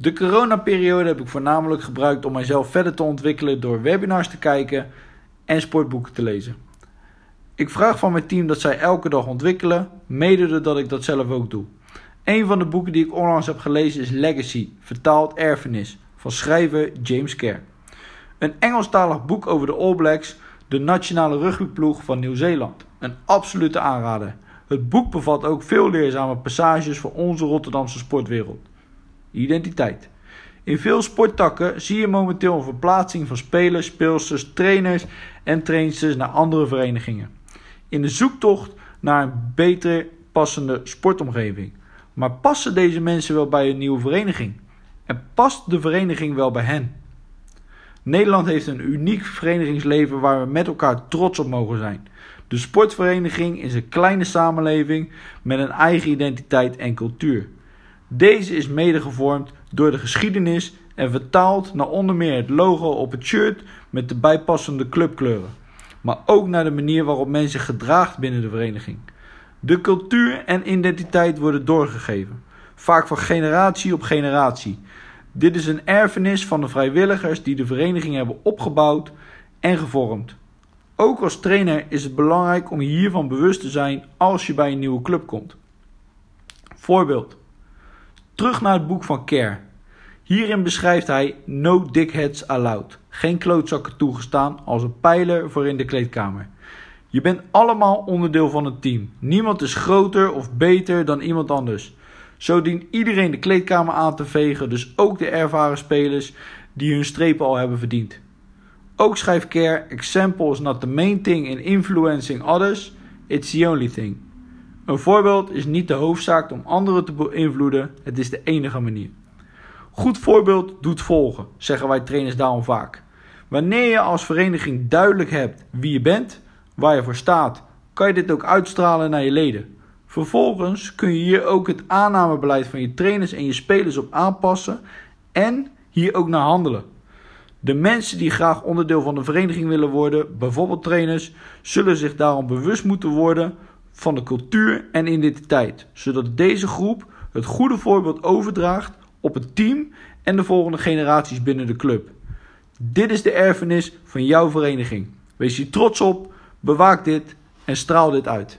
De coronaperiode heb ik voornamelijk gebruikt om mijzelf verder te ontwikkelen door webinars te kijken en sportboeken te lezen. Ik vraag van mijn team dat zij elke dag ontwikkelen, mede doordat ik dat zelf ook doe. Een van de boeken die ik onlangs heb gelezen is Legacy, vertaald erfenis, van schrijver James Kerr. Een Engelstalig boek over de All Blacks, de nationale rugbyploeg van Nieuw-Zeeland. Een absolute aanrader. Het boek bevat ook veel leerzame passages voor onze Rotterdamse sportwereld. Identiteit. In veel sporttakken zie je momenteel een verplaatsing van spelers, speelsters, trainers en trainsters naar andere verenigingen. In de zoektocht naar een beter passende sportomgeving. Maar passen deze mensen wel bij een nieuwe vereniging? En past de vereniging wel bij hen? Nederland heeft een uniek verenigingsleven waar we met elkaar trots op mogen zijn. De sportvereniging is een kleine samenleving met een eigen identiteit en cultuur. Deze is mede gevormd door de geschiedenis en vertaald naar onder meer het logo op het shirt met de bijpassende clubkleuren, maar ook naar de manier waarop men zich gedraagt binnen de vereniging. De cultuur en identiteit worden doorgegeven, vaak van generatie op generatie. Dit is een erfenis van de vrijwilligers die de vereniging hebben opgebouwd en gevormd. Ook als trainer is het belangrijk om hiervan bewust te zijn als je bij een nieuwe club komt. Voorbeeld. Terug naar het boek van Care. Hierin beschrijft hij No Dickheads Allowed. Geen klootzakken toegestaan als een pijler voor in de kleedkamer. Je bent allemaal onderdeel van het team. Niemand is groter of beter dan iemand anders. Zo dient iedereen de kleedkamer aan te vegen, dus ook de ervaren spelers die hun strepen al hebben verdiend. Ook schrijft Care: Example is not the main thing in influencing others, it's the only thing. Een voorbeeld is niet de hoofdzaak om anderen te beïnvloeden, het is de enige manier. Goed voorbeeld doet volgen, zeggen wij trainers daarom vaak. Wanneer je als vereniging duidelijk hebt wie je bent, waar je voor staat, kan je dit ook uitstralen naar je leden. Vervolgens kun je hier ook het aannamebeleid van je trainers en je spelers op aanpassen en hier ook naar handelen. De mensen die graag onderdeel van de vereniging willen worden, bijvoorbeeld trainers, zullen zich daarom bewust moeten worden van de cultuur en identiteit, zodat deze groep het goede voorbeeld overdraagt op het team en de volgende generaties binnen de club. Dit is de erfenis van jouw vereniging. Wees hier trots op, bewaak dit en straal dit uit.